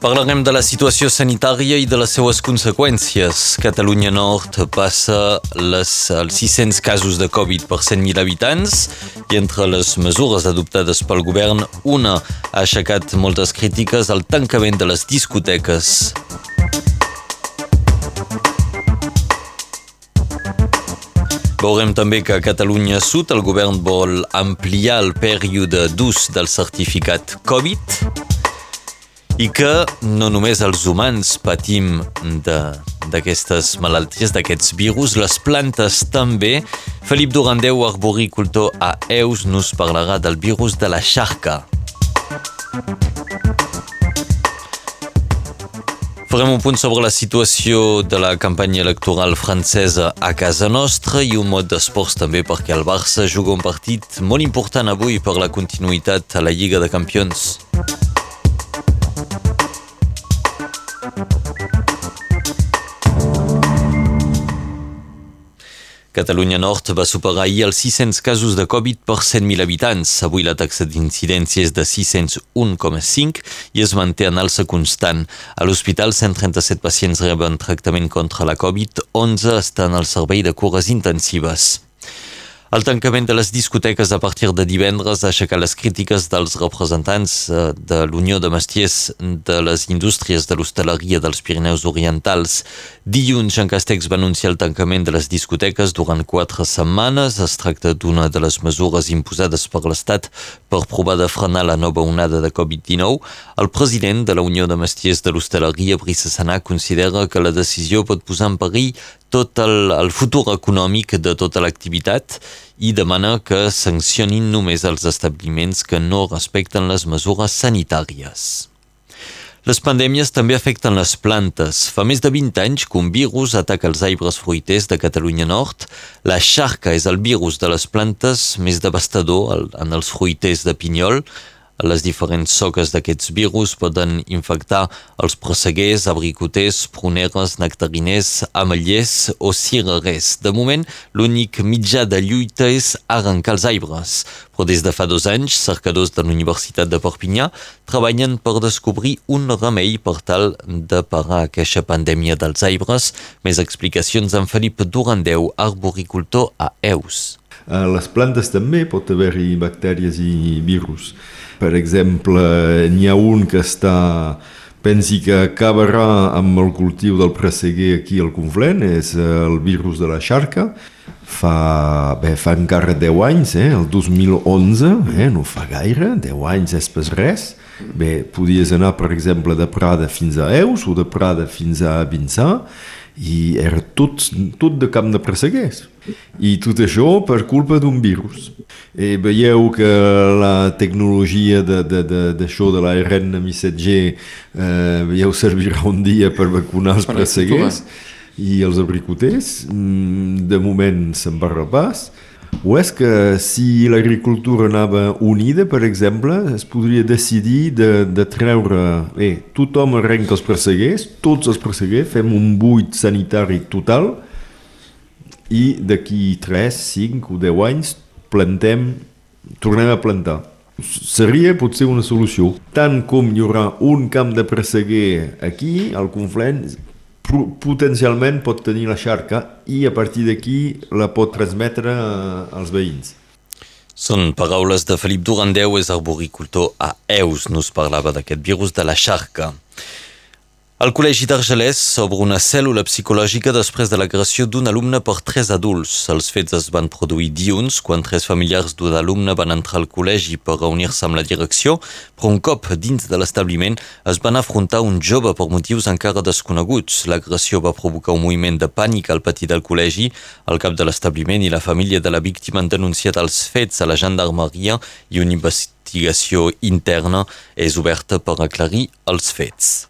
Parlarem de la situació sanitària i de les seues conseqüències. Catalunya Nord passa les, els 600 casos de Covid per 100.000 habitants i entre les mesures adoptades pel govern, una ha aixecat moltes crítiques al tancament de les discoteques. Veurem també que a Catalunya Sud el govern vol ampliar el període d'ús del certificat Covid i que no només els humans patim d'aquestes malalties, d'aquests virus, les plantes també. Felip Durandeu, arboricultor a Eus, nos parlarà del virus de la xarca. Farem un punt sobre la situació de la campanya electoral francesa a casa nostra i un mot d'esports també perquè el Barça juga un partit molt important avui per la continuïtat a la Lliga de Campions. Catalunya Nord va superar ahir els 600 casos de Covid per 100.000 habitants. Avui la taxa d'incidència és de 601,5 i es manté en alça constant. A l'hospital, 137 pacients reben tractament contra la Covid, 11 estan al servei de cures intensives. El tancament de les discoteques a partir de divendres ha aixecat les crítiques dels representants eh, de l'Unió de Mestiers de les Indústries de l'Hostaleria dels Pirineus Orientals. Dilluns, Jean Castex va anunciar el tancament de les discoteques durant quatre setmanes. Es tracta d'una de les mesures imposades per l'Estat per provar de frenar la nova onada de Covid-19. El president de la Unió de Mestiers de l'Hostaleria, Brice Sanà, considera que la decisió pot posar en perill tot el, el futur econòmic de tota l'activitat i demana que sancionin només els establiments que no respecten les mesures sanitàries. Les pandèmies també afecten les plantes. Fa més de 20 anys que un virus ataca els arbres fruiters de Catalunya Nord. La xarca és el virus de les plantes més devastador en els fruiters de pinyol. Les diferents soques d'aquests virus poden infectar els presseguers, abricoters, pruneres, nectariners, ametllers o cirerers. De moment, l'únic mitjà de lluita és arrencar els arbres. Però des de fa dos anys, cercadors de la Universitat de Perpinyà treballen per descobrir un remei per tal de parar aquesta pandèmia dels arbres. Més explicacions en Felip Durandeu, arboricultor a Eus. A les plantes també pot haver-hi bactèries i virus. Per exemple, n'hi ha un que està pensi que acabarà amb el cultiu del presseguer aquí al Conflent, és el virus de la xarca. Fa, bé, fa encara 10 anys, eh, el 2011, eh, no fa gaire, 10 anys és pas res. Bé, podies anar, per exemple, de Prada fins a Eus o de Prada fins a Vinçà i era tot, tot de camp de presseguers. I tot això per culpa d'un virus. I veieu que la tecnologia d'això de, de, de l'ARN missatger eh, veieu servirà un dia per vacunar els presseguers i els abricoters. Mm, de moment se'n va repàs. O és que si l'agricultura anava unida, per exemple, es podria decidir de, de treure... Bé, tothom arrenca els perseguers, tots els perseguers, fem un buit sanitari total i d'aquí 3, 5 o 10 anys plantem, tornem a plantar. Seria potser una solució. Tant com hi haurà un camp de perseguer aquí, al Conflent, potencialment pot tenir la xarca i a partir d'aquí la pot transmetre als veïns. Són paraules de Felip Durandeu, és arboricultor a Eus, nos parlava d'aquest virus de la xarca. El Col·legi d'Argelès s'obre una cèl·lula psicològica després de l'agressió d'un alumne per tres adults. Els fets es van produir dilluns, quan tres familiars d'un alumne van entrar al col·legi per reunir-se amb la direcció, però un cop dins de l'establiment es van afrontar un jove per motius encara desconeguts. L'agressió va provocar un moviment de pànic al pati del col·legi. El cap de l'establiment i la família de la víctima han denunciat els fets a la gendarmeria i una investigació interna és oberta per aclarir els fets.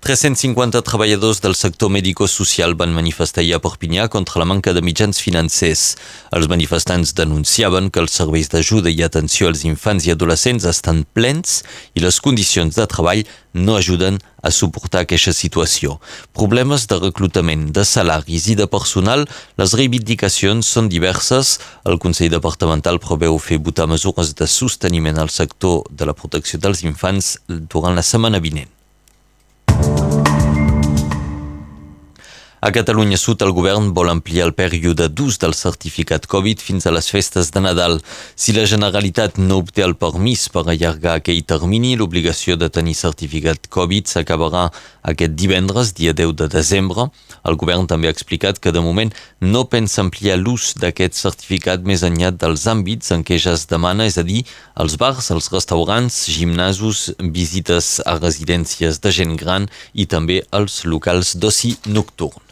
350 treballadors del sector mèdico-social van manifestar ahir a Perpinyà contra la manca de mitjans financers. Els manifestants denunciaven que els serveis d'ajuda i atenció als infants i adolescents estan plens i les condicions de treball no ajuden a suportar aquesta situació. Problemes de reclutament, de salaris i de personal, les reivindicacions són diverses. El Consell Departamental preveu fer votar mesures de sosteniment al sector de la protecció dels infants durant la setmana vinent. A Catalunya Sud, el govern vol ampliar el període d'ús del certificat Covid fins a les festes de Nadal. Si la Generalitat no obté el permís per allargar aquell termini, l'obligació de tenir certificat Covid s'acabarà aquest divendres, dia 10 de desembre. El govern també ha explicat que de moment no pensa ampliar l'ús d'aquest certificat més enllà dels àmbits en què ja es demana, és a dir, els bars, els restaurants, gimnasos, visites a residències de gent gran i també els locals d'oci nocturn.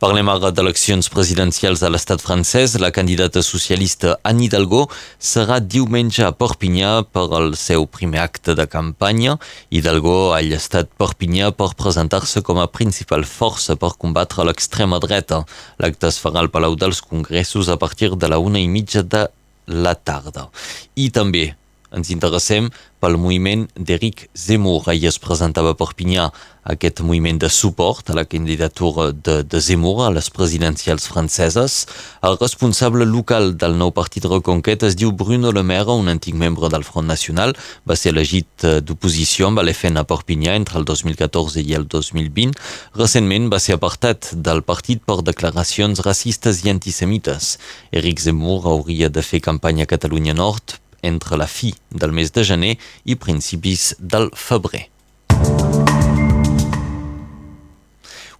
Parlem ara d'eleccions presidencials a l'estat francès. La candidata socialista Anne Hidalgo serà diumenge a Perpinyà per al seu primer acte de campanya. Hidalgo ha estat Perpinyà per presentar-se com a principal força per combatre l'extrema dreta. L'acte es farà al Palau dels Congressos a partir de la una i mitja de la tarda. I també ens interessem pel moviment d'Eric Zemmour. Ahir es presentava a Perpinyà aquest moviment de suport a la candidatura de, de Zemmour a les presidencials franceses. El responsable local del nou partit Reconquet es diu Bruno Le Maire, un antic membre del Front Nacional. Va ser elegit eh, d'oposició amb l'FN a Perpinyà entre el 2014 i el 2020. Recentment va ser apartat del partit per declaracions racistes i antisemites. Eric Zemmour hauria de fer campanya a Catalunya Nord entre la fi del mes de gener i principis del febrer.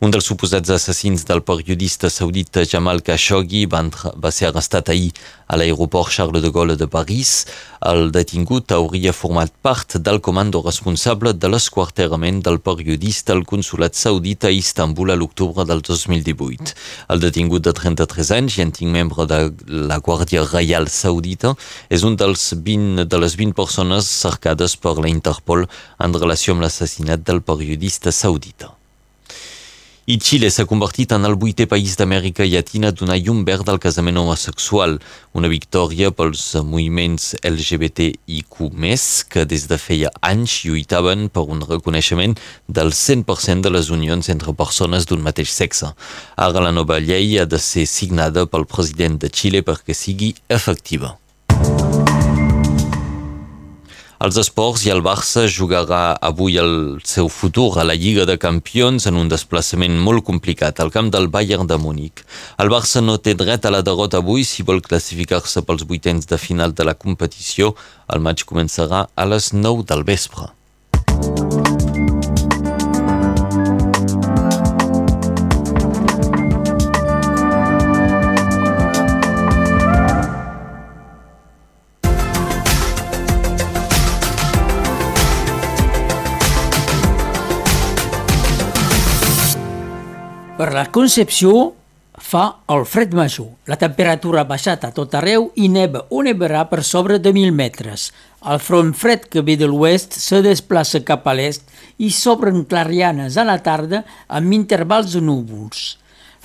Un dels suposats assassins del periodista saudita Jamal Khashoggi va ser arrestat ahir a l'aeroport Charles de Gaulle de París. El detingut hauria format part del comando responsable de l'esquarterament del periodista al consulat saudita a Istanbul a l'octubre del 2018. El detingut de 33 anys i antic membre de la Guàrdia Reial Saudita és un dels 20, de les 20 persones cercades per la Interpol en relació amb l'assassinat del periodista saudita. I Xile s'ha convertit en el vuitè país d'Amèrica Llatina a donar llum verd al casament homosexual, una victòria pels moviments LGBTIQ+, que des de feia anys lluitaven per un reconeixement del 100% de les unions entre persones d'un mateix sexe. Ara la nova llei ha de ser signada pel president de Xile perquè sigui efectiva. Els esports i el Barça jugarà avui el seu futur a la Lliga de Campions en un desplaçament molt complicat al camp del Bayern de Múnich. El Barça no té dret a la derrota avui si vol classificar-se pels vuitens de final de la competició. El maig començarà a les 9 del vespre. Per la Concepció fa el fred major. La temperatura ha baixat a tot arreu i neva o nevarà per sobre de 1.000 metres. El front fred que ve de l'oest se desplaça cap a l'est i s'obren clarianes a la tarda amb intervals de núvols.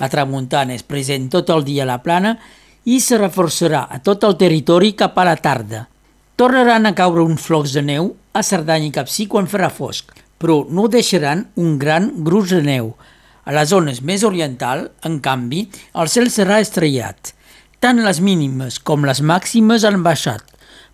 La tramuntana és present tot el dia a la plana i se reforçarà a tot el territori cap a la tarda. Tornaran a caure uns flocs de neu a Cerdanya i Capcí quan farà fosc, però no deixaran un gran gruix de neu, a les zones més oriental, en canvi, el cel serà estrellat. Tant les mínimes com les màximes han baixat.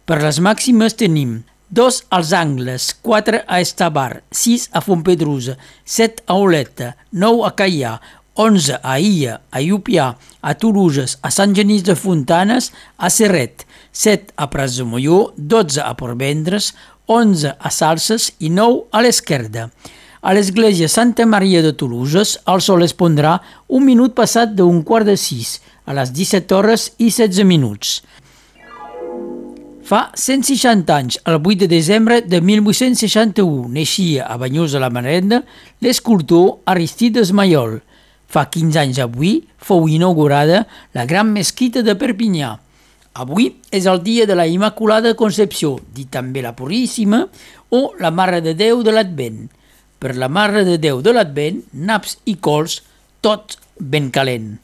Per les màximes tenim 2 als Angles, 4 a Estabar, 6 a Fontpedrusa, 7 a Oleta, 9 a Caià, 11 a Illa, a Llupià, a Toluges, a Sant Genís de Fontanes, a Serret, 7 a Prats de Molló, 12 a Portvendres, 11 a Salses i 9 a l'Esquerda. A l'església Santa Maria de Toluges el sol es pondrà un minut passat d'un quart de sis, a les 17 hores i 16 minuts. Fa 160 anys, el 8 de desembre de 1861, neixia a Banyós de la Marenda l'escultor Aristides Maiol. Fa 15 anys avui fou inaugurada la Gran Mesquita de Perpinyà. Avui és el dia de la Immaculada Concepció, dit també la Puríssima o la Mare de Déu de l'Advent. Per la Mare de Déu de l'Advent, naps i cols, tot ben calent.